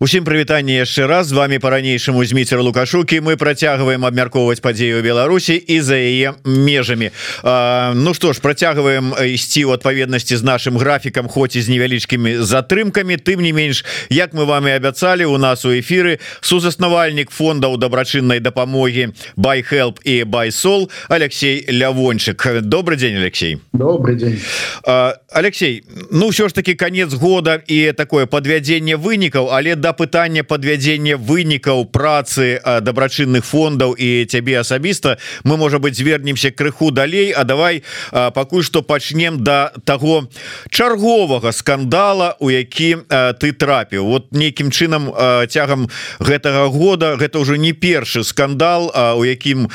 Усім прывітанне яшчэ раз. З вами по-ранейшаму зміцер лукашукі мы працягваем абмяркоўваць падзею Беларусі і за яе межамі. Ну што ж працягваем ісці ў адпаведнасці з нашим графікам хоць і з невялічкімі затрымкамі. Тым не менш як мы вами абяцалі у нас у эфиры сузаснавальнік фондаў дабрачыннай дапамогі байхелп і байсол Алексей лявончык. Добрый день Алексей. Добрый день. Алексей Ну ўсё ж таки конец года і такое подвядзенне вынікаў але да да пытання подвядзення вынікаў працы дабрачынных фондаў і цябе асабіста. Мы можа быть звернемся крыху далей А давай пакуль что пачнем до да того чарговага скандала у які ты трапіў. Вот нейкім чынам цягам гэтага года гэта уже не першы скандал у якім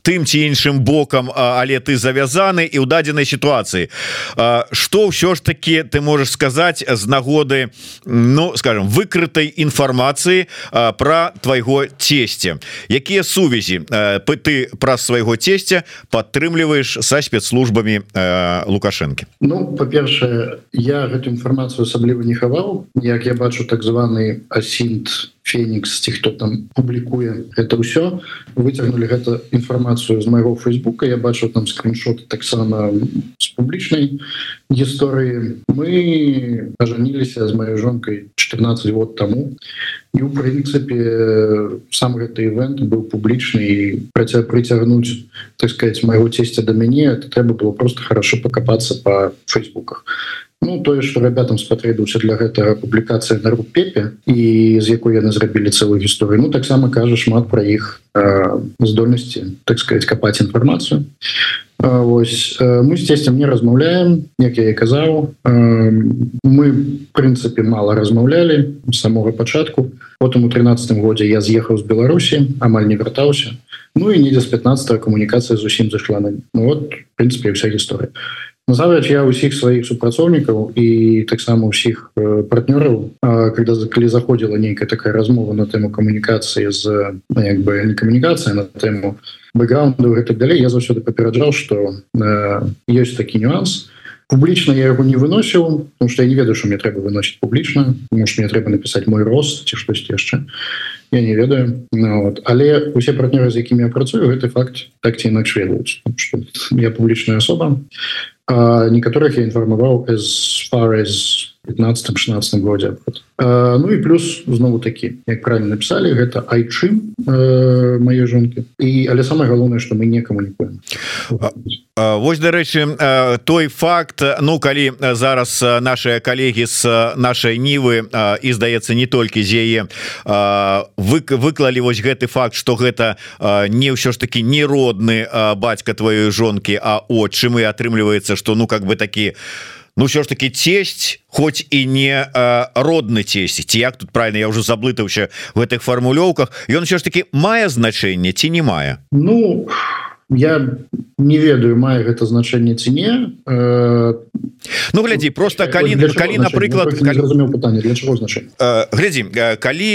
тым ці іншым бокам але ты завязаны і ў дадзенай сітуацыі. Что ўсё ж таки ты можешь сказаць з нагоды Ну скажем выкрытай гэтай інфармацыі про твайго цесця якія сувязі ты праз свайго цесця падтрымліваеш са спецслужбамі лукашэнкі? Ну па-першае я гэту інфармацыю асабліва не хаваў. Як я бачу так званы асінт фенікс ці хто там публікуе это ўсё выцягнули гэта інфармацыю з майго фейсбука. Я бачу там скриншот таксама з публічнай гісторыі. Мы ажаніліся з маёй жонкой 14 год тому і у прынцыпе сам гэты івент быў публічны праця прыцягнуць так сказать майго цесця да мяне. Это трэба было просто хорошо покопацца по фейсбуках Ну тое что ребятам спатрэбіўся для гэтага публікацыя на рупепе і з якой яны зрабілі цэлую гісторыю. Ну таксама кажа шмат пра іх здольнасці так сказать капаць інфармацыю. Вось мы з цесцем не размаўляем як я і казаў. Мы прынцыпе мало размаўлялі самога пачатку. Потым у 13 годзе я з'ехаў з Беларусі амаль не вяртаўся. Ну і недзе з 15 камунікацыя зусім зашла на ну, вот прынцыпе вся гісторыя Назаваць я ўсіх сваіх супрацоўнікаў і таксама ўсіх партнёраў когда калі заходзіла нейкая такая размова на тэму камунікацыі з як бы не камунікацыя на тэму бэкграунду гэтак далей я заўсёды папераджаў што ёсць такі нюанс публічна я яго не выносіў потому что я не ведаю що мне трэба выносіць публічна может мне трэба напісаць мой рост ці штось яшчэ я не ведаю. Ну, вот. але усе партнеры з якімі я працую гэты факт так ці інакш ведаюць я публічная асоба некаторых я інфармаваў as far as 15-16 годзе Ну і плюс знову такі як правильно написали гэта айчым э, маёй жонки і але самое галоўнае что мы не камунікуем. Вось дарэчы той факт Ну калі зараз наши калегі з нашай нівы і здаецца не толькі з яе вы выклалі вось гэты факт что гэта не ўсё ж таки не родны бацька твоей жонки А от чым і атрымліваецца что ну как бы такі у Ну все ж таки тесть хоть і не э, родны тесці ці як тут правильно я уже заблытаўся в гэтых фармулёўках ён все ж таки мае значэнне ці не мае Ну я не ведаю мае гэта значэнне ці не э... Ну глядзі просто калі калі напрыклад глядзі калі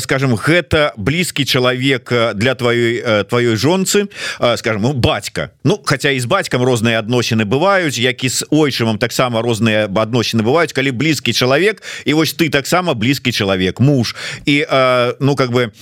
скажем гэта блізкі чалавек для твоей твоёй жонцы скажем ну, бацька Ну хотя і з бацькам розныя адносіны бываюць які з ойчымам таксама розныя адносіны бываюць калі блізкі чалавек і вось ты таксама блізкі чалавек муж. І ну как бы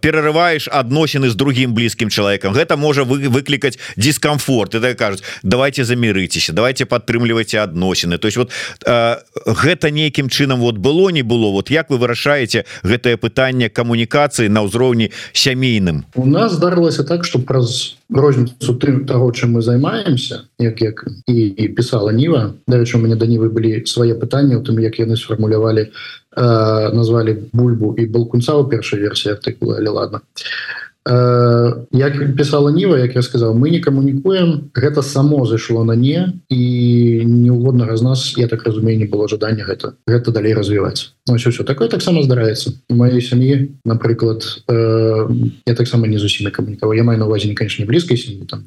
перарываешь адносіны з другим блізкім чалавекам гэта можа вы выклікаць дискомфорт. Это кажуць давайте замірыцеся давайте падтрымлівайце адносіны то есть вот э, гэта нейкім чынам вот было не было. Вот як вы вырашаеце гэтае пытанне камунікацыі на ўзроўні сямейным? У нас здарылася так что праз розніцу тым того чым мы займаемся як як і, і писала Ніва дарэчы у мяне да нівы былі свае пытанні у тым як яны сфармулявалі э, назвалі бульбу і балкунца у першай версіі артыкула але ладно а як писала Ніва як я сказал мы не камунікуем гэта само зайшло на не і неугоднага з нас я так разумею не было жадання гэта гэта далей развіваць все все такое таксама здараецца. Моей сям'і напрыклад э, я таксама не зусім камунікаваў. Я маю на увазе конечно блізкай сям'і там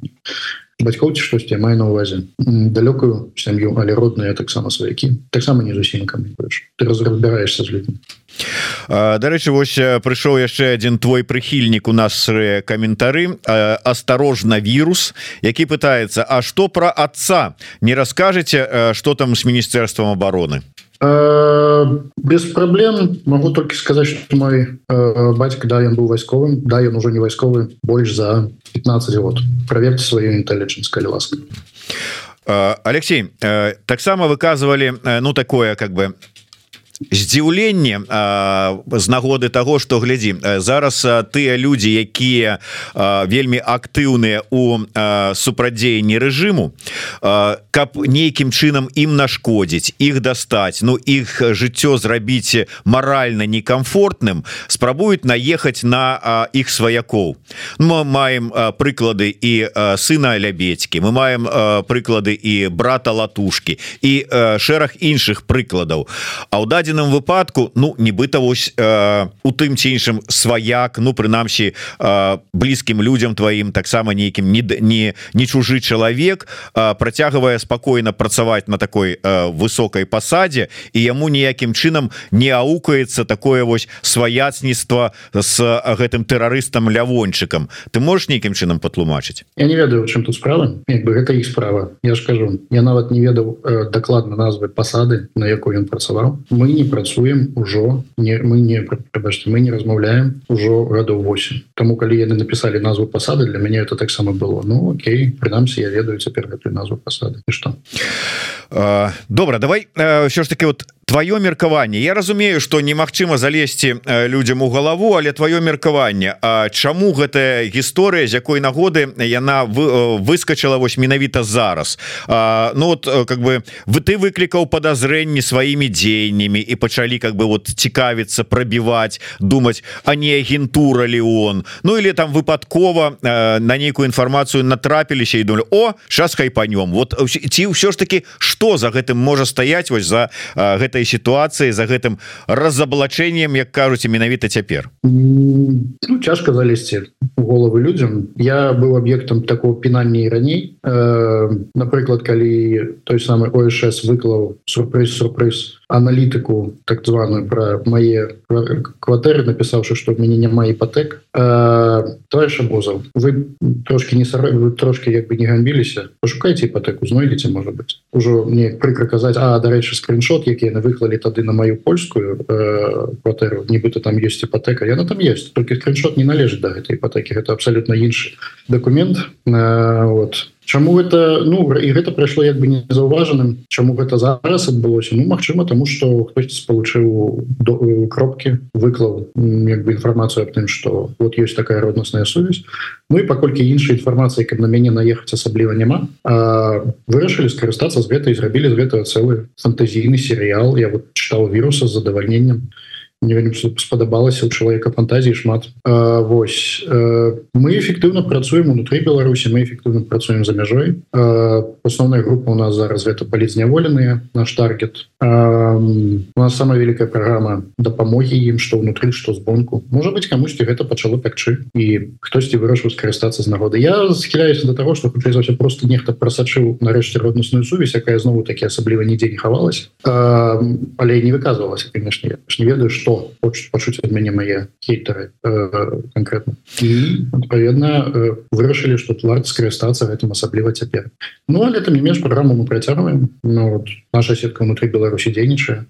бацькоў ці штосьці маю на увазе далёкую сям'ю але родная таксама сваякі. Таксама не зусім камунікуеш. Ты разбіраешься з людьми Дарэчы вось прыйшоў яшчэ один твой прыхільнік у нас каментары. Осторожно вирус які пытается А что про отца? Не расскажете что там с міністэрством обороны без праблем могу только сказать что мой э, бацька да ён был вайсковым да ён уже не вайсковы больш за 15 год. Проверьте свою калі ласка. Алексей таксама выказывали ну такое как бы здзіўленне з нагоды того что глядзі зараз тыя люди якія вельмі актыўныя у супрадзеянні рэжыму каб нейкім чынам ім нашкодзіць іх дастаць Ну іх жыццё зрабіць маральна некомфортным спрабуюць наехаць на іх сваякоў. Мы маем прыклады і сына лябедькі мы маем прыклады і брата латушки і шэраг іншых прыкладаў. А ў дадзеным выпадку ну нібыта вось э, у тым ці іншым сваяк ну прынамсі э, блізкім людям тваім таксама нейкім не не не чужы чалавек э, працягвае спакойна працаваць на такой э, высокой пасадзе і яму ніякім чынам не аукаецца такое вось сваяцніцтва с гэтым тэрарыстам лявончыкам. Ты можешь нейкім чынам патлумачыць? Я не ведаю чым тут справа. Як бы гэта іх справа Я ж кажу. Я нават не ведаў э, дакладна назвы пасады на якой ён працаваў. Мы не працуем ужо не мы не прабачце мы не размаўляем ужо гадоў 8 Таму калі яны написали назву пасады для мяне это таксама было. Ну Окей прынамсі я ведаю цяпер гэтую назву пасады. І что добра давай ўсё ж таки вот твоё меркаванне. Я разумею что немагчыма залезці людям у галаву але твоё меркаванне. Чаму гэтая гісторыя з якой нагоды яна выскочыла вось менавіта зараз? А, Ну вот как бы вы ты выклікаў подазрэнні сваімі дзеяннямі і пачалі как бы вот цікавіцца пробіваць думать а не агентура ли он? Ну или там выпадкова на нейкую інфармацыю натрапіліся і думали О сейчас хайпанем вот ці ўсё ж таки что за гэтым можа стаять вось за гэта гэтай сітуацыі за гэтым разаблачэннем як кажуць менавіта цяпер. Ну, цяжка залезці головы людям я быў аб'ектам такого пінання і раней. Э, напрыклад калі той самы ОШС выклаў сюрприз сюрприз аналітыку так званую про мае кватэры напісаўшы што мяне няма іпатэк. Товарищ бозаў вы трошки не сара вы трошки як бы не гамбіліся. Пошукайце іпатэку знойдзеце можа быть ужо мне прыкра казаць А дарэчы скриншот які яны выклалі тады на маю польскую э, кватэру нібыта там есть іпатэка яна там есть только скриншот не належыць да гэтай іпатэкі гэта абсолютно іншы документ э, вот Чаму это ну і гэта прайшло як бы незаўважаным Чаму гэта зараз адбылося? Ну Мачыма тому что хтось спалучыў до кропки выклаў як бы інфармацыю аб тым что вот есть такая роднасная сувязь. Ну і паколькі іншай інфармацыі каб на мяне наехаць асабліва няма вырашылі скарыстацца з гэтай зрабілі з гэтага цэлы фантазійны серыял. Я вот чытаў віруса з задавальненнем спадабалася у чалавека фантазіі шмат. А, Вось а, мы эфектыўна працуем унутры Беларусі мы эфектыўна працуем за мяжой асноўная група у нас зараз гэта палізняволеныя наш таргет. У нас самая великкая праграма дапамогі ім што ўнутры што збонку можа быть камусьці гэта пачало пякчы і хтосьці вырашыў скарыстацца з нагоды? Я схіляюся до того что хутчэй за ўсё просто нехта прасачыў нарэшце роднасную сувязь якая знову такі асабліва нідзе не хавалась але не выказывалася конечно я не ведаю что хочуць пачуць ад мяне мае хейтары э, конкретно. Адпаведна э, вырашылі что варт скарыстацца гэтым асабліва цяпер Ну але это не менш праграму мы працягваем ну, вот, наша сетка внутри Беларусі дзейнічае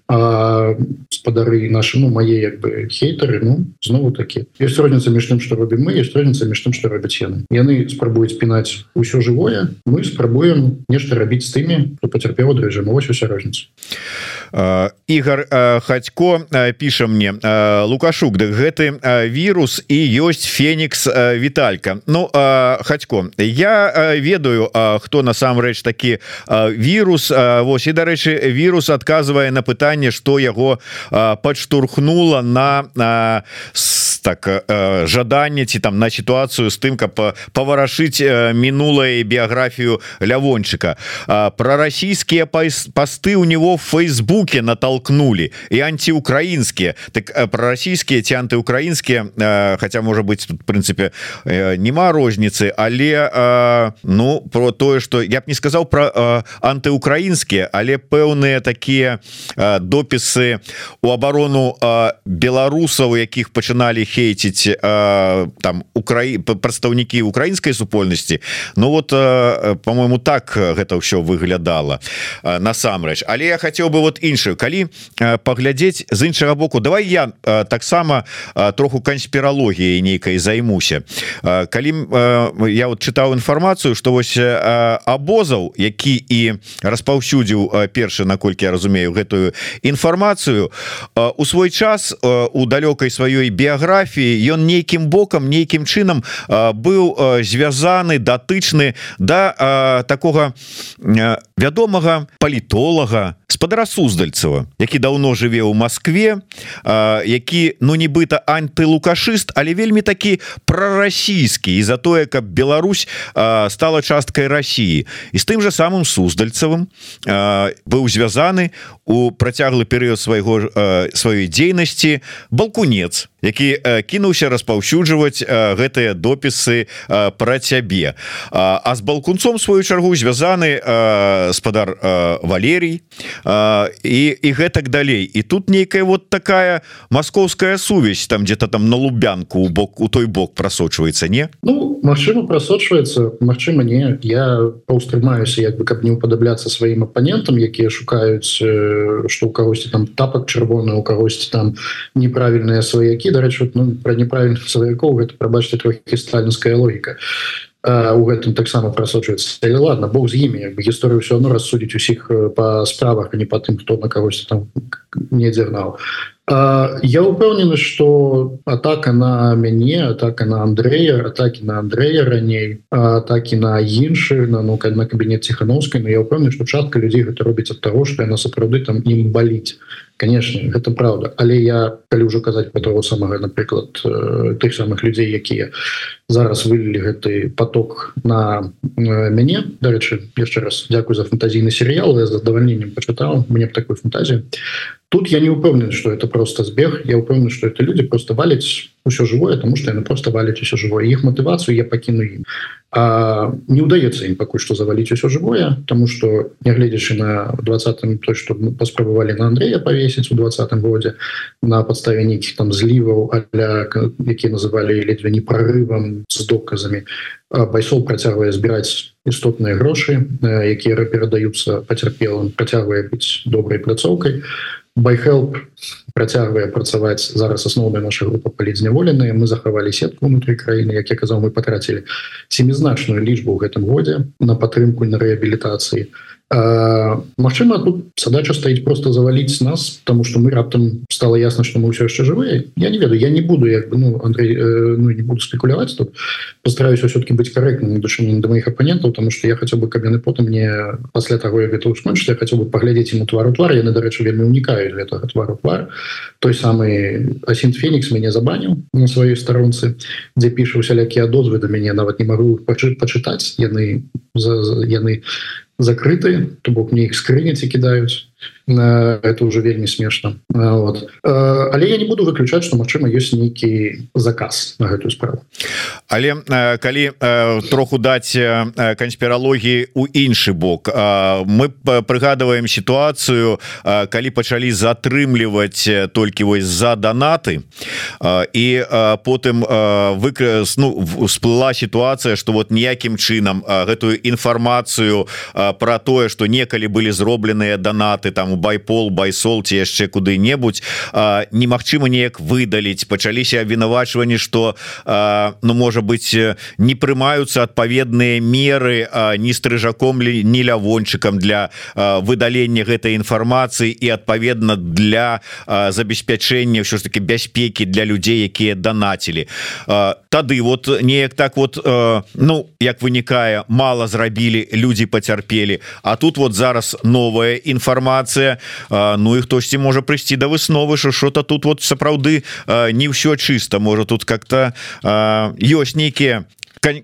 спадары наши ну мае як бы хейтары Ну знову такі есть розніца між тым что робім мы есть розніца між тым что робяць яны яны спрабуюць пінаць усё жывое мы спрабуем нешта рабіць з тымі кто пацярпеў ад рэжыму вось уся розніца Ігор хацько піша мне лукашук дык гэты вірус і ёсць Фенікс Віталька. Ну хацько я ведаю хто насамрэч такі вірус Вось і дарэчы вірус адказвае на пытанне што яго падштурхнула на так жаданне ці там на сітуацыю з тым каб паварашыць мінулае біяграфію лявончыка. Про расійскія пасты ў него в фейсбуке натолкнули і антиукраінскія. Так про расійскія ці антыукраінскія хотя можа быть тут прынцыпе нема розніцы але ну про тое что я б не сказал про антыукраінскія але пэўныя такія допісы у оборону беларусаў якіх пачыналі хейціць там Украі прадстаўнікі украінскай супольнасці Ну вот по-моему так гэта ўсё выглядала насамрэч. Але я хотел бы вот іншую. Калі паглядзець з іншага боку давай я таксама троху канспіралогіяй нейкай займуся. Калі я вот чытаў інфармацыю что вось абозаў які і распаўсюдзіў першы наколькі я разумею гэтую інфармацыю у свой час у далёкай сваёй біяграфіі ён нейкім бокам нейкім чынам быў звязаны датычны да такога вядомага палітолага спадара суздальцева які давно жыве ў Москве які ну нібыта антылукашыст але вельмі такі прарасійскі. І за тое каб Беларусь стала часткай Росіі і з тым же самым суздальцевым быў звязаны у працяглы перыяд свайго сваёй дзейнасці балкунец які кінуўся распаўсюджваць гэтыя допісы пра цябе. А з балкунцом сваю чаргу звязаны спадар Валерій і і гэтак далей. І тут нейкая вот такая маскоўская сувязь там где-то там на лубянку у бок у той бок прасочваецца не? Ну Мачыма прасочваецца Мачыма не. Я паўстрымаюся як бы каб не уподабляцца сваім апанентам якія шукаюць что у кагосьці там тапак чырвоны у кагосьці там неправільныя сваякі дарэчы ну, про неправільных сваякоў гэта прабачце трохі сталінская логіка. У гэтым таксама прасочваецца. Ладно Бог з імі гісторыю все одно рассудзіць усіх па справах а не по тым хто на кагось там не дзірнаў я упэўнены что атака на мяне атака на Андрея атаки на Андрея раней атаки на іншых на ну на кабінет ціхановскай но я упэўнены что частка людзей гэта робіць ад того что яна сапраўды там ім баліць конечно это правда. Але я калі ўжо казаць по того самага напрыклад тых самых людзей якія зараз вылілі гэты поток на мяне. Дарэчы яшчэ раз дзякую за фантазійны серыял я з задавальненнем пачытаў мне б такой фантазію тут я не упэўнен что это просто збег я упэўнен что это люди просто валяць усё живое тому что яны просто валяць усё живое. Іх мотывацыю я пакіну ім а не удаецца ім пакуль что заваліць усё живое тому что нягледзячы на двадцатым то что мы паспрабавалі на Андрея повесіць у двадцатым годзе на подставе нейкіх там зліваў аля які называлі ледзьве не прорывам з доказамі байсол працягвае збіраць істотныя грошы якія перадаюцца пацярпелым працягвае быць добрай пляцоўкай байhelп працягвае працаваць зараз асноўная наша група палізняволеныя. Мы захавалі сетку унутры краіны як я казаў мы патрацілі семізначную лічбу ў гэтым годзе на падтрымку на рэабілітацыі Магчыма тут задача стаіць просто заваліць нас тому что мы раптам стало ясно что мы ўсё яшчэ жывыя я не ведаю я не буду як ну Андрей э, ну, не буду спекуляваць тут. Постараюсь все-таки быть корректным душэннем до моих оппонентаў потому что я хотел бы каб яны потым мне пасля того я гэта скончыць я хотел бы паглядзець ему твару твар яны дарэчы вельмі унікаюць гэтага твару твар той самый асін фенікс мяне забаніў на сваёй старонцы дзе піша усялякія дозвы до мяне нават не могу пачытаць яны за, яны закрыты то бок мне іх скрыняць і кідаюць это уже вельмі смешно вот. Але я не буду выключаць что Мачыма ёсць нейкі заказ на гэтую справу але калі троху даць канспіралогіі у іншы бок мы прыгадываем сітуацыю калі пачалі затрымліваць толькі вось за данаты і потым выкрыс ну всплыла сітуацыя что вот ніякім чынам гэтую інфармацыю про тое что некалі былі зробленыя данаты там у байпол байсол ці яшчэ куды-небудзь немагчыма неяк выдаліць. Пачаліся абвінавачванні что ну можа быть не прымаюцца адпаведныя меры не стрыжаком ли не лявончыкам для выдалення гэтай інфармацыі і адпаведна для забеспячэння ўсё ж таки бяспекі для людзей якія данацілі. Тады вот неяк так вот ну як вынікае мало зрабілі люди пацярпелі. А тут вот зараз новая інфармацыя. Ну і хтосьці можа прыйсці да высновы що что-то тут вот сапраўды не ўсё чыста. Можа тут как-то ёсць нейкія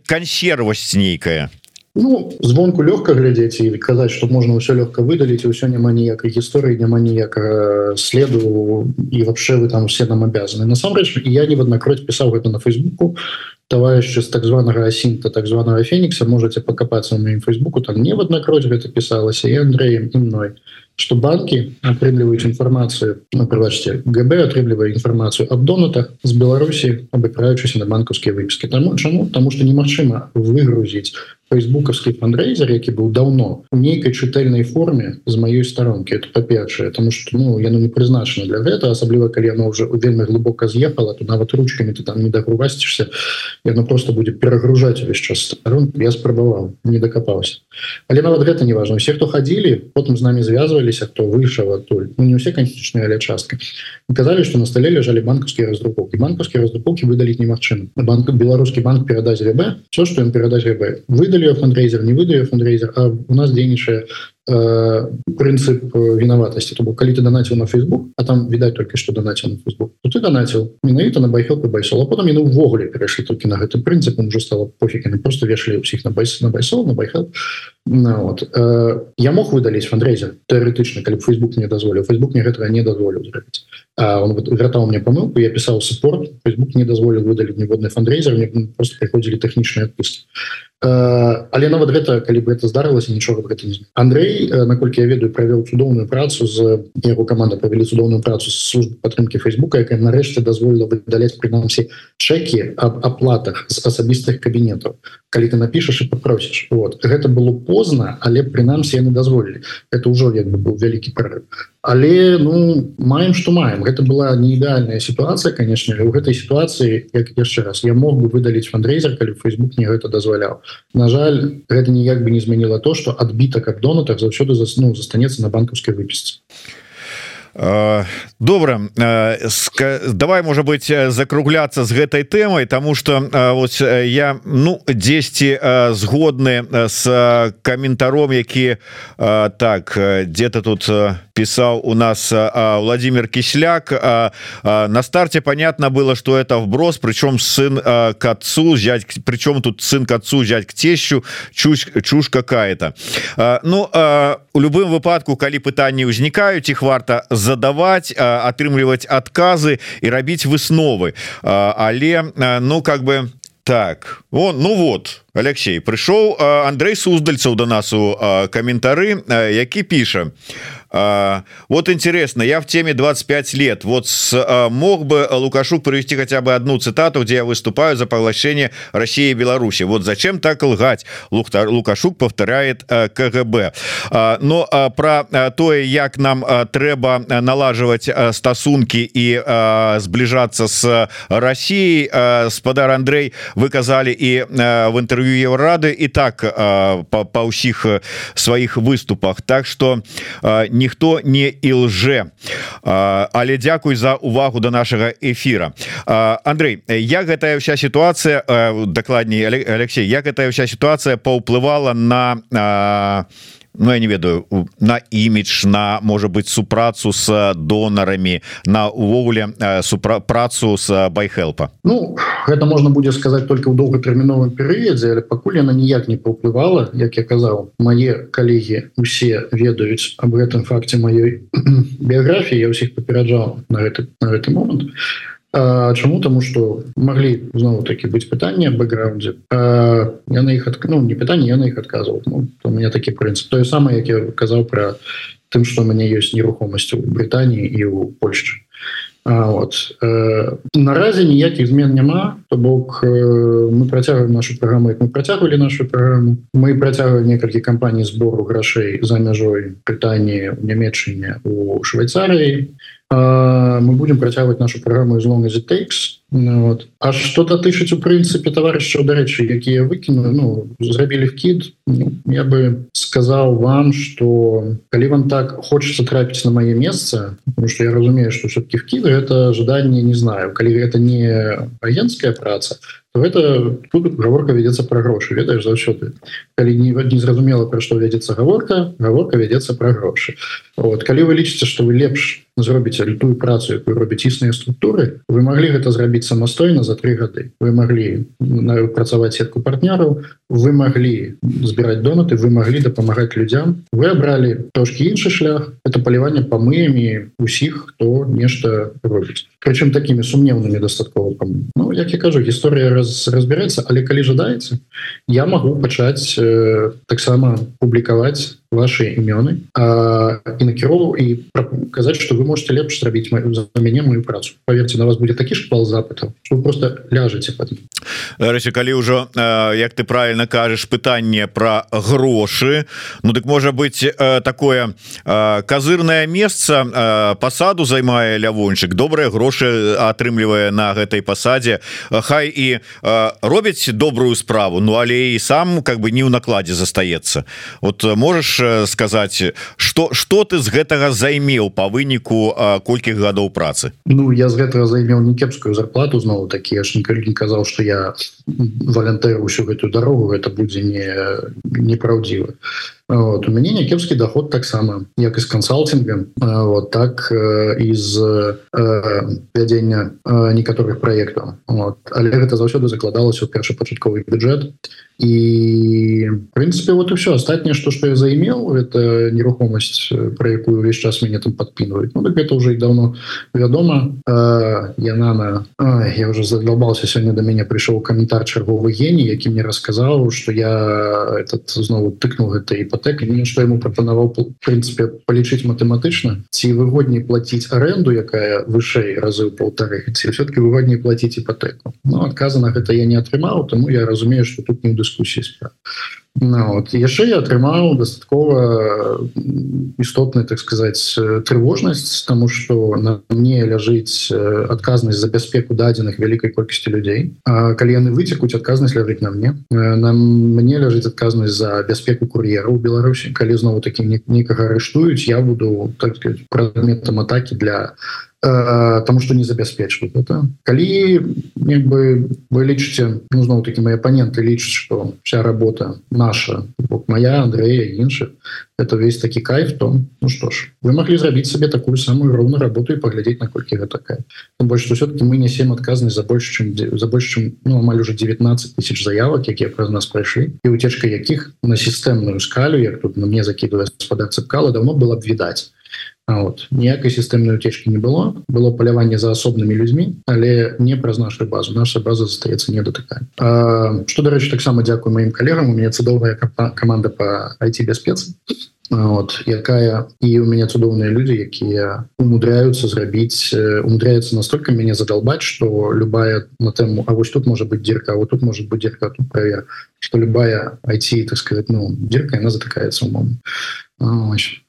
кансервасць нейкая Ну звонку лёгка глядзець і казаць что можна ўсё лёгка выдаліць ўсё няма ніякай гісторыі няма ніякага следу і вообще вы там все нам абязаны насамрэч я не в аднакроць пісаў гэта на фейсбуку товарища с так званого асинта так званого феникса можете покопаться моим фейсбуку там не в однокроде это писалось и андреем и мной что банки атрымліваюць інфармацыю на прывачце ГБ атрымлівае інфармацыю аб донатах з Беларусі абыкраючыся на банкаўскія выпіскі таму чаму тому что немагчыма выгрузіць фейсбукаўскі фандрейзер які быў давно у нейкай чытальнай форме з маёй старонкі это па-першае тому что ну яно не прызначана для гэта асабліва калі яно уже вельмі глубоко з'ехала то нават ручками ты там не дагрувасцішся яно просто будет перагружаць увесь час сторон. Я спрабаваў не дакапаўся але нават гэта не важно все хто хадзілі потым з нами звязвали высваивались кто вышел оттуль ну, не все конечные але частка сказали что на столе лежали банковские раздрукоўки банковские раздрукоўки выдалить немагчым банк беларускі банк перадать РБ все что им передать РБ выдали фандрейзер не выдаю фандрейзер а у нас дзейнічае Э, прынцып э, вінаватасці то калі ты данаціў на Facebook а там відаць только что данаціў на Facebook. То ты данаціў менавіта на байхел байсол а потом яны увогуле перайшлі толькі на гэты прынцып уже стало пофиг яны просто вешалі ўсіх на байс на байсол на байхел ну, вот. Э, я мог выдаліць фандрейзер? Тэоретычна калі Facebook не дазволіў Facebook мне гэтага не дазволіў зрабіць он вяртаў мне памылку я пісаў суппорт Facebook не дазволіў выдаліць ніводны фандрейзер мне просто приходзілі тэхнічныя адпускі але нават гэта калі бы это здарылася нічога гэта не Андрей наколькі я ведаю правёў цудоўную працу з яго команда правялі цудоўную працу з службы падтрымки фейсбука якая нарэшце дазволіла выдаляць прынамсі чекі об аплатах з асабістых кабінетаў калі ты напішаш і попросіш вот. Гэта было позна але прынамсі яны дазволілі это ўжо як бы быў вялікі прорыв. Але ну маем что маем. Гэта была не ідэальная сітуацыя конечно у гэтай сітуацыі як яшчэ раз я мог бы выдаліць фандрейзер калі Facebook не гэта дазваляў На жаль гэта ніяк бы не змяніла то что адбітак ад донатах заўсёды засну застанецца на банкаўскай выпісцы добра давай можа быть закругляться з гэтай темой тому что вот я ну 10 згодны с каментаром які так где-то тут писал у нас Владимир Кисляк на старте понятно было что это вброс причем сын к отцу взять причем тут сын к отцу взять к тещу чушь чушь какая-то. Ну у любым выпадку калі пытанні ўзнікаюць их варта задавать атрымліваць адказы і рабіць высновы. Але ну как бы так он ну вот Алексей прыйшоў Андрей суздальцаў до нас у каментары які піша у А, вот интересно, я в теме 25 лет. Вот с, а, мог бы Лукашук привести хотя бы одну цитату, где я выступаю за поглощение России и Беларуси. Вот зачем так лгать? Лукашук повторяет а, КГБ. Но про то, як нам трэба налаживать стасунки и сближаться с Россией, спадар Андрей, вы казали и в интервью Еврорады, и так по, по всех своих выступах. Так что не ніхто не і лже але Дякуй за увагу до нашага эфира Андрей як гэтая вся сітуацыя дакладней Алексей як гэтая вся сітуацыя паўплывала на на Ну я не ведаю на імідж на можа быть супрацу с донарами на увогуле супра працу с байхелпа. Ну гэта можна будзе сказать только ў доўгатэрміновым перыядзе але пакуль яна ніяк не паўплывала як я казаў мае калегі усе ведаюць об гэтым факце маёй біяграфіі я ўсіх папераджаў на гэты на гэты момант а Чаму тому что могли знову таки быць пытанне бэкграунде. Я на іх ну, не пытанне я на іх адказваў ну, у меня такі прынцып тое самае як я казаў про тым что у мяне ёсць нерухомасць у Брытаніі і у Польшчы вот. Наразі ніякіх змен няма то бок мы працягваем нашу праграму мы працягвалі нашу праграму мы працягваем некалькі кампаній збору грашэй за мяжой пытанні в нямметчыне у швейцарыі мы будем працягваць нашу праграму из long as it takes ну, вот. А что датычыць у прынцыпе товарищаў дарэчы якія выкіну ну зрабілі вкид ну, я бы сказал вам что калі вам так хочется трапіць на мое месца потому что я разумею что все-таки вкид это ожидание не знаю. Калі это не агентская праца то это тут гаворка вядется про грошы ведаешь заўсёды калі не незразумела про что вядется гаворка гаворка вядется про грошы то вот. Калі вы лічыце что вы лепш зробіце лютую працу якую робяць існыя структуры вы могли гэта зрабіць самастойна за три гады. Вы могли працаваць сетку партнёраў вы могли збіраць донаты вы могли дапамагаць людям вы абралі трошки іншы шлях это паліванне памыямі усіх хто нешта робіць. Прычым такими сумневнымі дастаткова Ну як я кажу гісторыя раз разбіраецца але калі жадаеце я могу пачаць э, таксама публікаваць ваши імёны і накіроў і казаць что вы можете лепш зрабіць мою за мяне мою працу. Поверьте на вас будет такі ж пал запытаў вы просто ляжете под рэчы калі ўжо як ты правильно кажаш пытанне про грошы Ну дык можа быть такое казырное месца пасаду займае лявончык добрыя грошы атрымлівае на гэтай пасадзе. Хай і робяць добрую справу Ну але і сам как бы не ў накладзе застаецца. Вот можешь сказаць что что ты з гэтага займеў по выніку колькіх гадоў працы? Ну я з гэтага займеў не кепскую зарплату зноwu такі я ж ніколі не казаў что я валянтэр усю гэтую дарогу это будзе не непраўдзіва вот, у мяне някепскі доход таксама як из кансалтинга вот так из вядзення некаторых проектаў вот. але гэта заўсёды закладалася ў першапачатковы бюджет. І прынцыпе вот і все астатняе что что я займеў это нерухомасць про якую увесь час мяне там подпінваюць ну, так это уже і давно вядома яна на я уже задолбался сёння до мяне прыйшоў каментар чарговы гений які мне расказаў что я этот знову тыкнул гэта і іпотэка что ему прапанаваў прынцыпе палічыць матэматычна ці выгодней платіць аренду якая вышэй разы полторы ці все-таки выгодней платіць іпотэку Ну адказана гэта я не атрымаў тому я разумею что тут не ў дыскусіі справа Ну, вот. яшчэ я атрымаў дастаткова істотны так сказаць трывожнасць тому что на мне ляжыць адказнасць за бяспеку дадзеных вялікай колькасці людзей А калі яны выцекуць адказнасць ляжыць на мне. Нам мне ляжыць адказнасць за бяспеку кур'еру Беларусі калі знову такі некага арыштуюць я буду так сказать, прадметам атаки для тому что не забяспечваюць это калі як бы вы лічыце ну зноў таки мои апаненты лічаць что вся работа наша бок моя Андрея іншых это весь такі кайф то ну что ж вы могли зрабіць себе такую самую роўную работу і паглядзець наколькі гэта такая. Больше что все-таки мы несем адказнасць за больш чым за больш чым ну, амаль уже 19 тысяч заявок якія праз нас прайшлі і уцечка якіх на сістэмную скалю як тут на мне закидывае спада цыпкала давно было б відаць вот. Ніякай сістэмнай утечки не было. Было паляванне за асобнымі людзьмі але не праз нашу базу. Наша база застаецца не датыкань что дарэчы таксама дзякую маім калегам. У меня цудоўная команда по IT бяспецы вот якая і у меня цудоўныя люди якія умудряются зрабіць умудряются настолько мяне задолбать что любая на тэму А вось тут может быть дерка вот тут может быть дерка тут провер что любая IT так сказать ну дерка она затыкается умом. Очень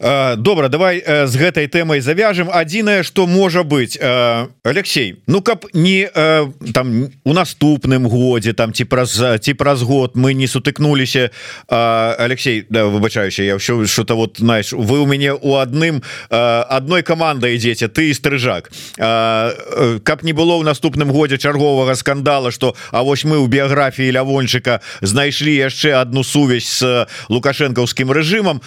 добра давай з гэтай тэмай завяжем адзінае что можа быть Алексей Ну каб не там у наступным годзе там ці праз ці праз год мы не сутыкнуліся Алексей да, выбачающий я все что-то вот знаешь вы у мяне у адным одной команда ідзеце ты стрыжак. Каб не было ў наступным годзе чарговага скандала что А вось мы у біяграфіі лявончыка знайшлі яшчэ одну сувязь с лукашэнкаўскім рэжымам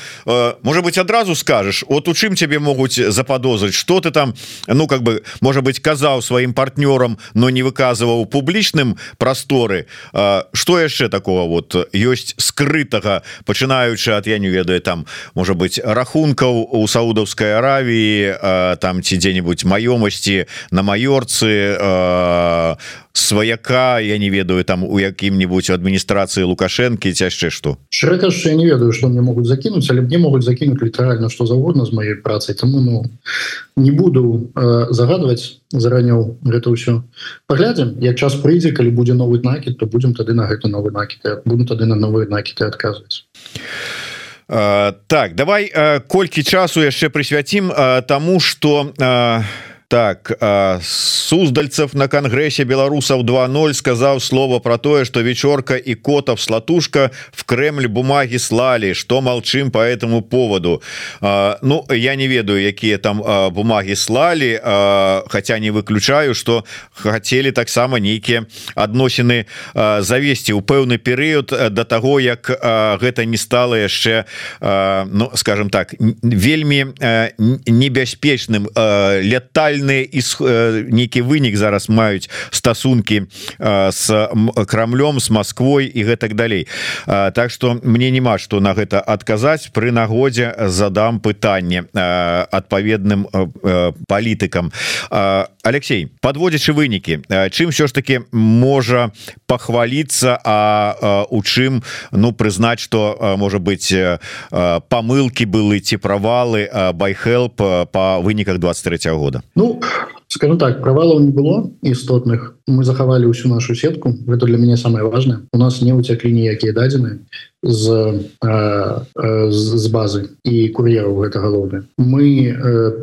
может быть адразу сразу скажешь вот у чым тебе могуць заподозрить что ты там ну как бы может быть казаў сваім партнёрам но не выказываў публічным просторы что яшчэ такого вот ёсць скрытага пачынаючы от я не ведаю там может быть рахункаў у саудаўской Аравіі там ці дзе-нибудь маёмасці на маёрцы сваяка я не ведаю там у якім-нибудь у адміністрацыі лукашэнкі яшчэ что Шрэкаш, я не ведаю что мне могуць закінуць але мне могуць закінуть літаральна что заўгодна з маёй працай. Тому ну не буду э, загадваць зараняў гэта ўсё. Паглядзім як час прыйдзе калі будзе новы накід то будем тады на гэты новы накід буду тады на новыя накіты адказваць. Uh, так давай uh, колькі часу яшчэ прысвяцім uh, тому что uh, так суздальцев на конгрессе белорусов 20 сказал слово про тое что вечорка и котов слатушка в Кремль бумаги слали. Что молчим по этому поводу? Ну я не ведаю якія там бумаги слали хотя не выключаю что хотели таксама нейкіе адносіны завесці у пэўны перыяд до того як гэта не стало яшчэ Ну скажем так вельмі небяспечным летальные і нейкі вынік зараз маюць стасунки с крамлем с Москвой і гэтак далей. Так что мне няма что на гэта адказаць. При нагодзе задам пытанне адпаведным палітыкам Алексей подводзячы вынікі чым все ж таки можа похвалиться а у чым ну прызнаць что можа быть помылки былы ці правалы байхелп по выніках 23 -го года? Ну скажем так провалов не было істотных мы захавалі всю нашу сетку. Это для меня самое важное. У нас не уцяклі ніякія дадзены з з базы і кур'еру гэта галоўна мы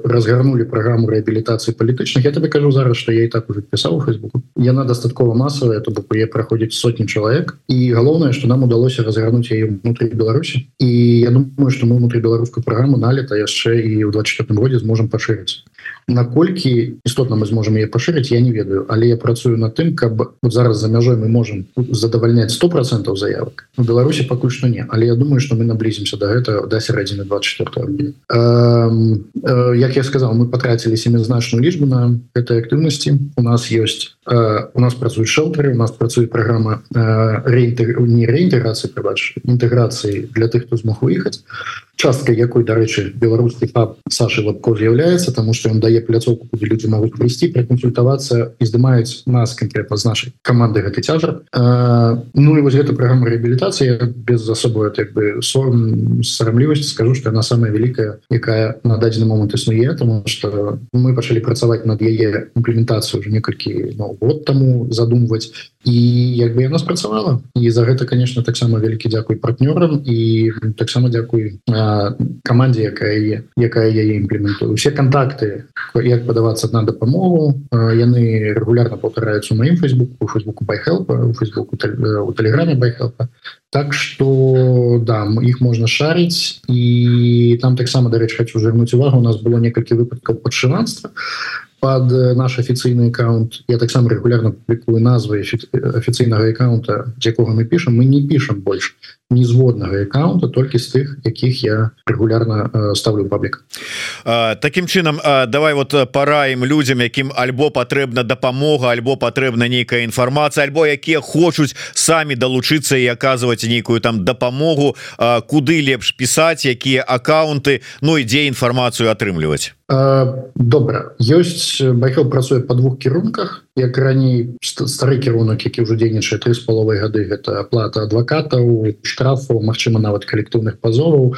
разгарнули программу реабілітацыі палітычных. Я тебе кажу зараз что я і так уже пісаў у фейсбуку яна дастаткова масавая то бок я праходзіць сотні чалавек. І галоўнае что нам удалося разгарнуць яе внутри Беларусі. І я думаю что мы внутри беларускую программу налета яшчэ і ў 24 годзе зможем пашырыць наколькі істотна мы зможем ее пашырыць я не ведаю. Але я працую на тым каб вот зараз за мяжой мы можем задавальняць сто процентов заявок у Беларусі пакуль что не. Але я думаю что мы наблизимся до этого до сярэдзіны 24 э, як я сказал мы потратили семязначную лічбу на этой актыўнасці. У нас есть э, у нас працуюць шелтеры у нас працуе программа э, реінтер не реінтеграцыі прыбач інтэграцыі для тых хто змог выехаць. Частка якой дарэчы беларускі пап Саша лапко з'яўляецца тому что он дае пляцоўку куды люди могуць прыйсці праконсультавацца і здымаюць нас конкретно з нашай команды гэты цяжар Ну і вось гэта программа реабілітацыі без асобы як бы сарамлівасці скажу что она самая великая якая на дадзены момант існуе тому что мы пачалі працаваць над яе імплементацыю уже некалькі ну, год тому задумваць і як бы яна спрацавала і за гэта конечно таксама вялікі дзякуй партнёрам і таксама дзякуй камандзе якая якая яе імплементуе. Усе контакты як падавацца на дапамогу яны регулярно паўтараюцца у маім фейсбуку фейсбуку байхелпа у фейсбуку у тэлеграме байхелпа так что да іх можна шарыць. І там таксама дарэч хочу звернуць увагу у нас было некалькі выпадкаў падшыванства под наш афіцыйны аккаунт. Я таксама регулярно публікую назвы афіцыйнага аккаунта якога мы пішам мы не пішам больш незводнага аккаунта толькі з тых якіх я регулярно э, ставлю паблік Такім чынам давай вот параім людям якім альбо патрэбна дапамога альбо патрэбна нейкая інфармацыя альбо якія хочуць самі далучыцца і аказваць нейкую там дапамогу. Куды лепш пісаць якія аккаунты Ну ідзе інфармацыю атрымліваць? Добра. Ёсць байхел працуе по двух кірунках як раней стары кірунак які ўжо дзейнічае три з паловай гады гэта аплата адвакатаў штрафу Мачыма нават калектыўных пазораў.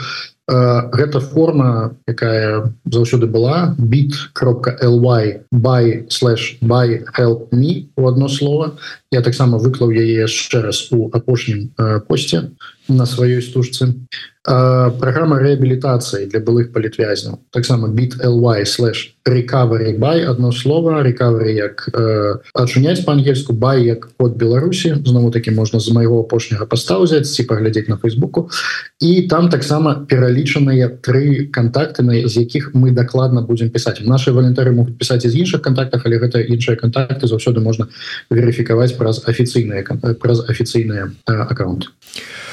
Гэта форма якая заўсёды была бит кропка ly by слэш by help me у одно слово. Я таксама выклаў яе яшчэ раз у апошнім посце на сваёй стужцы программа реабілітацыі для былых палітвязняў таксама бит ly слэш recovery by одно слово recovery як ачуняць по-ангельску бай як под Беларусі знову таки можна з майго апошняга поста взять ці паглядзець на фейсбуку. І там таксама пералічаныя три контакты на з якіх мы дакладна будем писать наши валентары могуць писать из іншых контактах але гэта іншыя контакты заўсёды можна верыфікаваць праз афіцыйныя праз афіцыйныя аккаунты. а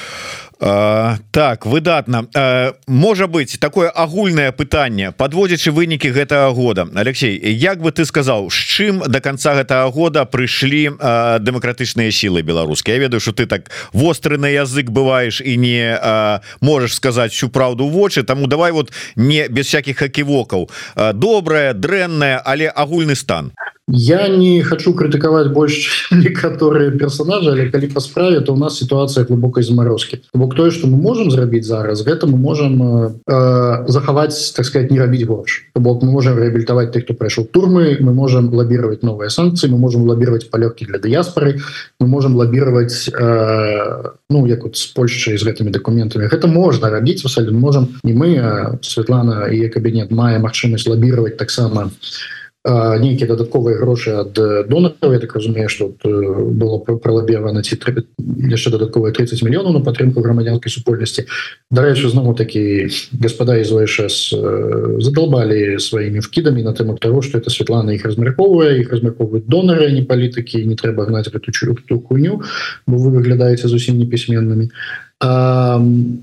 Uh, так выдатна. Uh, можа быть такое агульнае пытанне подводзячы вынікі гэтага года. Алексей Як бы ты сказаў з чым до конца гэтага года прыйшлі дэмакратычныя сілы беларускія? Ведаю что ты так востры на язык бываешь і не uh, можешь сказаць всю праўду вочы тому давай вот не без всякихх аківокаў uh, добрая дрэнная але агульны стан я не хочу крытыкаваць больш некаторыя персонажи але калі по справе то у нас ситуация глубокой заморозки. Бок тое что мы можем зрабіць зараз гэта мы можем э, э, захаваць так сказать не рабіць горш бок мы можем реабілітаваць тех хто прайшоў турмы мы можем лабировать новые санкции мы можем лабировать палёгкі для дыяспоры мы можем лабировать э, ну як вот с Польшчай з гэтымі документами. Гэта можно рабіць абсолютно. Можем не мы Светлана и кабінет мае магчымасць лабировать таксама нейкіе дадатковыя грошы ад донараў Я так разумею что было пролабевана ці яшчэ дадатковыя 30 мільёнаў на падтрымку грамадзянскай супольнасці Дарэчы знову такі господа из ОШС задолбали сваімі вкідамі на тэму того что это Светлана іх размярковвае іх размярковваюць донары не палітыкі не трэба гнаць эту чу хуйню бо вы выглядаеце зусім непісьменнымі а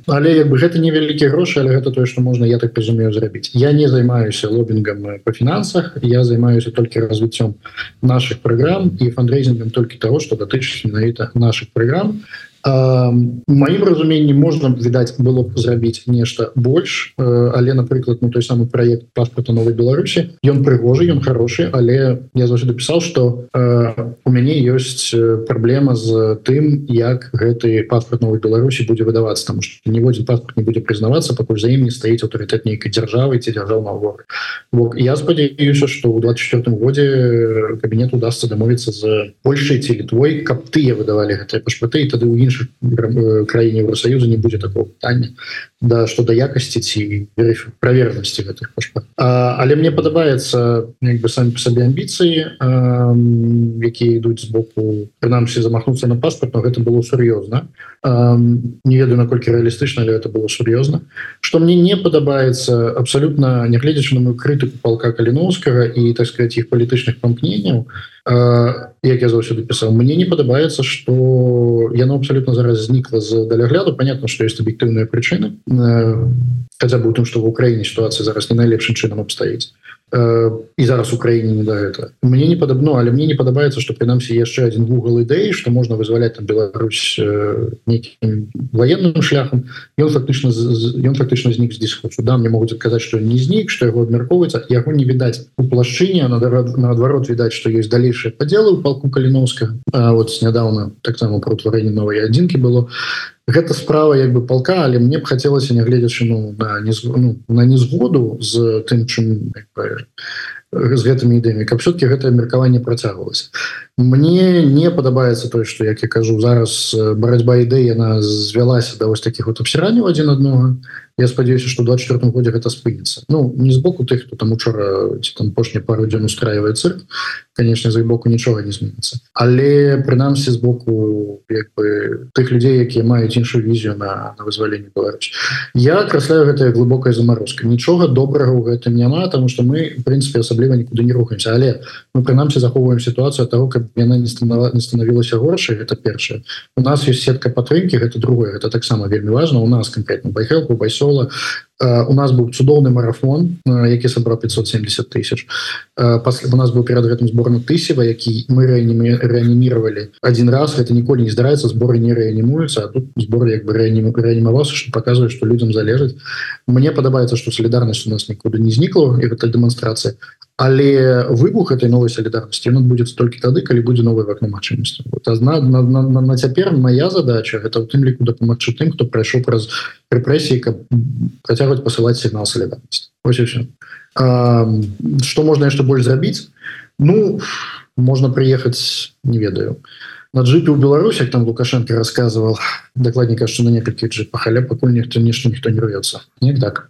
але як бы гэта невялікія грошы але гэта тое что можна я так разумею зрабіць. Я не займаюся лобінгам по фінансах я займаюся толькі развіццём наших праграм і фандрейзингам толькі того что датычыць менавіта наших праграм маім разуменні можна відаць было б зрабіць нешта больш але напрыклад ну той самы проект паспорта новой Беларусі ён прыгожы ён хороший. Але я заўсёды пісаў что у мяне ёсць праблема з тым як гэты паспорт новой Беларусі будзе выдавацца там что ніводзін паспорт не будзе прызнавацца пакуль за ім не стаіць аўтарытэт нейкай дзяржавы ці дзяржаўного бок я спадзяюся что ў 24 годзе кабінет удастся дамовіцца з Польшай ці літвой каб тыя выдавалі гэтыя пашпаты тады ў іншых краіне Евросоюза не будзе такого пытання да что да якасці ці правернасці гэтых пашпа але мне падабаецца бы самі по сабе амбіцыі якія ідуць з боку прынамсі замахнуцца на паспорт но гэта было сур'ёзна не ведаю наколькі рэалістычна але это было сур'ёзна что мне не падабаецца абсолютно нягледзячы на мою крытыку палка каліновскага і так сказать іх палітычных памкненняў як я заўсёды пісаў мне не падабаецца что яно абсолютно зараз знікла з далягляду понятно что есть аб'ектыўныя прычыны хотя бы у тым что в Украіне ситуация зараз не найлепшым чынам абстаіць і зараз Украіне не да гэта мне не падабно але мне не падабаецца что прынамсі яшчэ один вугол ідэй что можна вызваляць там Беларусь нейкім военным шляхам ён фактычна ён фактычна знік з дискусу да мне могуць адказаць что не знік что яго абмяркоўваецца яго не відаць у плашчыне наадварот відаць что есть далейшие падзелы у палку каліновска вот нядаўна таксама про утварэнне новой адзінкі было гэта справа як бы палка але мне б хацелася нягледзячы ну на не ну, на незгоду з тым чым з гэтымі ідэямі каб все-таки гэтае меркаванне працягвалася. Мне не падабаецца тое что як я кажу зараз барацьба ідэй яна звялася да вось таких вот абсіранняў адзін аднога я спадзяюся что 24 годзе гэта спыніцца Ну не з боку тых хто там учора ці там апошні пару дзён устраивае цирк конечно за боку нічога не зменіцца. Але прынамсі з боку як бы тых людзей якія маюць іншую візію на, на вызваленне Беларусь. Я красляю гэтая глубокая заморозка нічога добрага ў гэтым няма тому что мы в принципе асабліва нікуды не рухаемся. Але мы прынамсі захоўваем ситуацию того каб яна не станала не станавілася горшай это першае. У нас есть сетка падтрымки гэта другое это таксама вельмі важно у нас конкретно байхелку байсо Сола у нас быў цудоўны марафон які сабраў 570 тысяч пасля у нас быў перад гэтым зборна тысява які мы реанімировали один раз. Это ніколі не здараецца зборы не реанімуюцца а тут збор як бы реанімаваўся что показывает что людям залежаць мне падабаецца что солідарнасць у нас нікуды не знікла і гэта дэманстрацыя але выбух этой новой солідарнасці он будет столькі тады калі будзе новая вакнамачнасць вот, на, на, на, на, цяпер моя задача это у тым ліку дапамагчы тым хто прайшоў праз рэпрэсіі каб працягваць посылаць сігнал солідарнасці что можна яшчэ больш зрабіць ну можна прыехаць не ведаю на джипе у Беларусь там лукашенко рассказывал докладника что на некалькі джипах але пакуль ніхто нешта ніхто не рвется. Не так.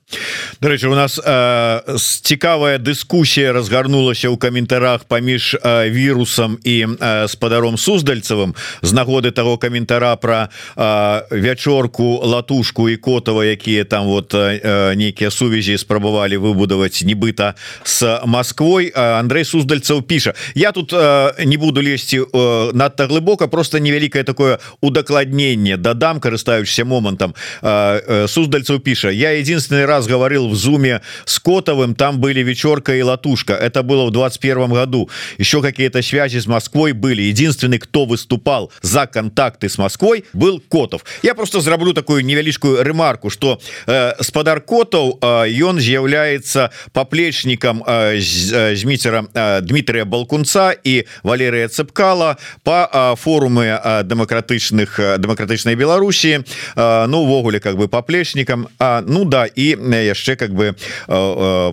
Дарэчы у нас э, цікавая дыскусія разгарнулася ў каментарах паміж э, вірусам і э, спадаром суздальцавым з нагоды того каментара про э, вячорку латушку і котова якія там вот э, нейкія сувязі спрабавалі выбудаваць нібыта с Москвой Андрей суздальцаў піша я тут э, не буду лезці э, надта глыбока просто невялікае такое удакладненне дадам карыстаючся момантам э, э, суздальцаў піша я единственный раз говорил в зуме с котовым там были вечерка и латушка это было в 21 году еще какие-то связи с Москвой были единственный кто выступал за контакты с Москвой был котов я просто зраблю такую невялічкую ремарку что э, спадар котов ён з'яўляется поплечником зміцера Дмитрия балкунца и Валерия цепкала по форумы дэмакратычных дэмакратычнай Беларусі ну увогуле как бы паплечнікам А ну да і яшчэ как бы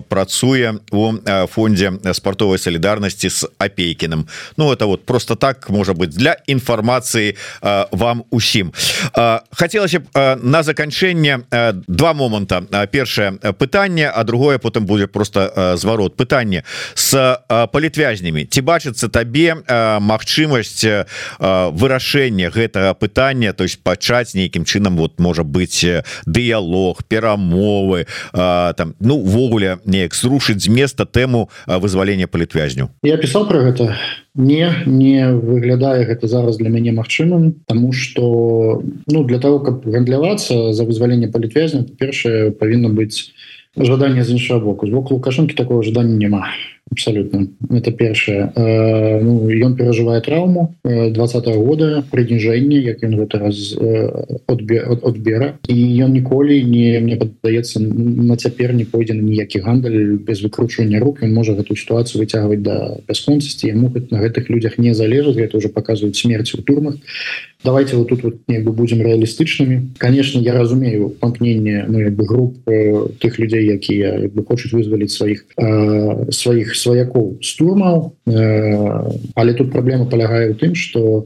працуе у фонде спартовай солідарнасці с апейкіным Ну это вот просто так можа быть для інфармацыі вам усім хотелось на заканчэнне два моманта першае пытанне а другое потым будзе просто зварот пытанне с палітвязнямі ці бачыцца табе магчымасць вырашэння гэтага пытання то есть пачаць нейкім чынам вот можа быть дыялог перамовы там ну ввогуле неяк зрушыць з места тэму вызвалення палітвязню. Я писал про гэта. Не не выглядае гэта зараз для мяне магчымым тому что ну для того каб гандлявацца за вызваленне палітвязня першае павінна быць жаданне з іншага боку. З боку лукашэнкі такого жадання няма абсолютно. Это першае э, ну, ён перажывае траўму двадцатого -го года прыніжэнне як ён гэта раз от бера. І ён ніколі не мне падаецца на цяпер не пойдзе на ніякі гандаль без выкручвання рук. Ён можа гэту сітуацыю выцягваць да бясконцасці яму на гэтых людзях не залежыць гэта уже показваюць смерць у турмах. Давайте вот тут вот як бы будем реалістычнымі конечно я разумею памкненне ну як бы груп э, тых людзей якія бы хочуць вызваліць сваіх э, сваіх сваякоў стурмаў. Э, але тут праблема палягае ў тым что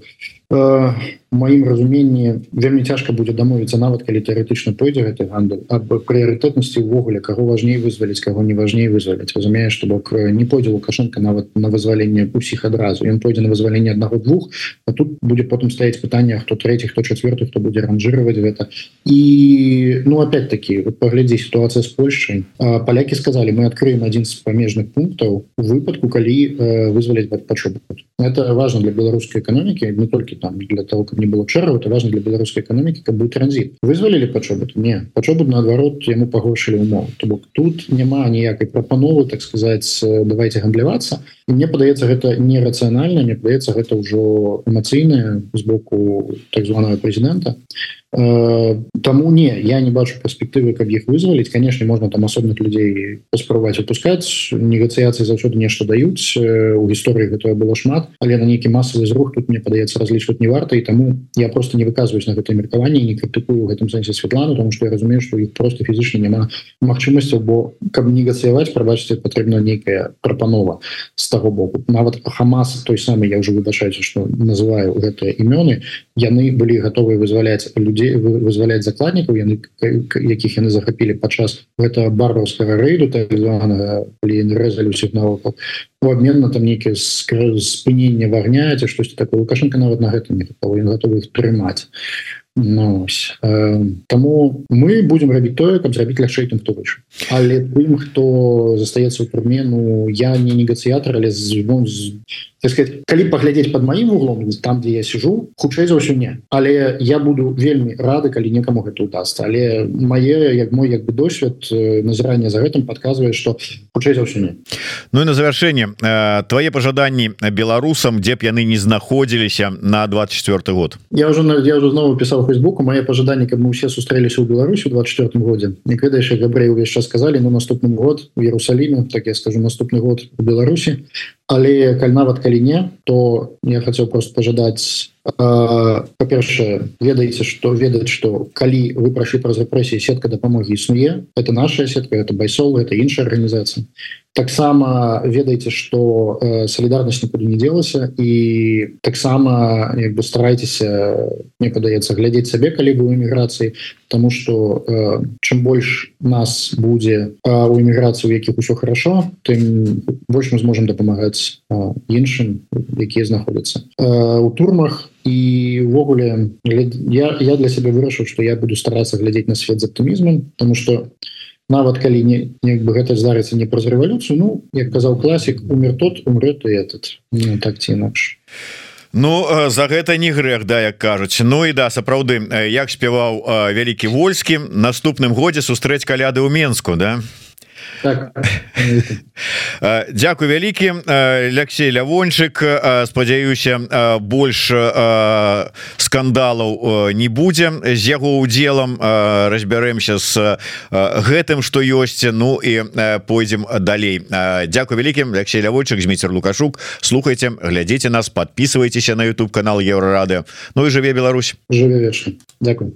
э, маім разуменні вельмі цяжка будзе дамовіцца нават калі тэарэтычна пойдзе гэты гандаль аб прыярытэтнасці ўвогуле каго важней вызваліць каго не важней вызваліць. Разумееш што бок не пойдзе лукашенко нават на вызваленне усіх адразу. Ён пойдзе на вызваленне аднаго двух а тут будзе потым стаіць пытання хто третий хто четверты хто будзе ранжировать гэта. І ну опять-таки вот паглядзі сітуацыя з Польшай палякі сказали мы открыем один з памежных пунктаў у выпадку калі э, вызваліць пачу это важно для беларускай эканомікі не толькі там для того как не было чэру это важно для беларускай эканомікі каб быў транзит. Вызвалілі пачобут не пачобут наадварот яму пагоршылі умов то бок тут няма ніякай прапановы так сказать давайте гандлявацца. І мне падаецца гэта нерацыянальна мне падаецца гэта ўжо эмацыйная з боку так званого прэзідэнта Таму не я не бачу перспектывы каб іх вызваліць конечно можна там асобных людзей паспрабаваць выпускаць негацыяцыі заўсёды нешта даюць у гісторыі гэтага было шмат. Але на нейкі масавы зрух тут мне падаецца разлічваць не варта і таму я просто не выказваюсь на гэтае меркаванне не крытыкую гэтым сэнсе Святлану тому что я разумею что іх просто фізычна няма магчымасцяў бо каб негацыяваць прабачце патрэбна нейкая прапанова з таго боку. Нават хамас той самы я уже выбачаюся что называю гэтыя імёны яны былі готовы вызваляць людзей людзей вызваляць закладнікаў яны якіх яны захапілі падчас гэта барбарскага рэйду так рэзалі усіх навокал у обмен на там нейкі спынення вагняце штосьці такое. Лукашенко нават на гэтым готовы іх трымаць Ну, э, Таму мы будемм рабіць тое, каб зрабіць лягчэй тым хто выйш. Але тым, хто застаецца ў турмену, я не негацыятар, але з, ну, з сказать, калі паглядзець под маім углом там дзе я сижу хутчэй за ўсё не. Але я буду вельмі рады калі некаму гэта удастся але мае як мой як бы досвед назірання за гэтым подказвае что хутчэй за ўсё не. Ну і на завершэнне э, твае пожаданні беларусам дзе б яны не знаходзіліся на 24 год? Я уже я уже знову писал фейсбуку мае пожаданні каб мы все сустрэліся ў Беларусі 24 годзе не ведаеш габрэй увесь час сказали ну наступным год у Ерусаліме так я скажу наступны год у Беларусі але каль нават калі не то я хотел просто пожадаць по-першае ведаеце что ведаць что калі вы прайшлі праз рэпрэсіі сетка дапамогі існуе это наша сетка это байсол это іншая арганізацыя. Таксама ведаеце что э, солідарнасць никуды не делася і таксама як бы старайтеся мне падаецца глядзець сабе калі вы эміграцыі тому что э, чым больш нас будзе э, у эміграцыі у якіх усё хорошо тым больш мы зможем дапамагаць э, іншым якія знаходзяцца э, у турмах і увогуле я я для себе вырашыў что я буду стараться глядзець на свет з аптымізмом потому что нават калі не як бы гэта здарыцца не праз рэвалюцыю Ну як казаў класік умер тот умрет і этот. Ну, так ці інакш Ну за гэта не грэх да як кажуць. Ну і да сапраўды як спяваў вялікі вольскі наступным годзе сустрэць каляды ў Мску да так. Дякую вялікі. Алексей лявончык спадзяюся больш скандалаў не будзе з яго удзелам разбярэмся с гэтым что ёсць. Ну і пойдзем далей. Дякую вялікім Алексей лявончык Змейцер лукашук. Слухайте глядзіце нас подписывайтеся на YouTube канал еврорады Ну і жыве Беларусь. Жыве Дякую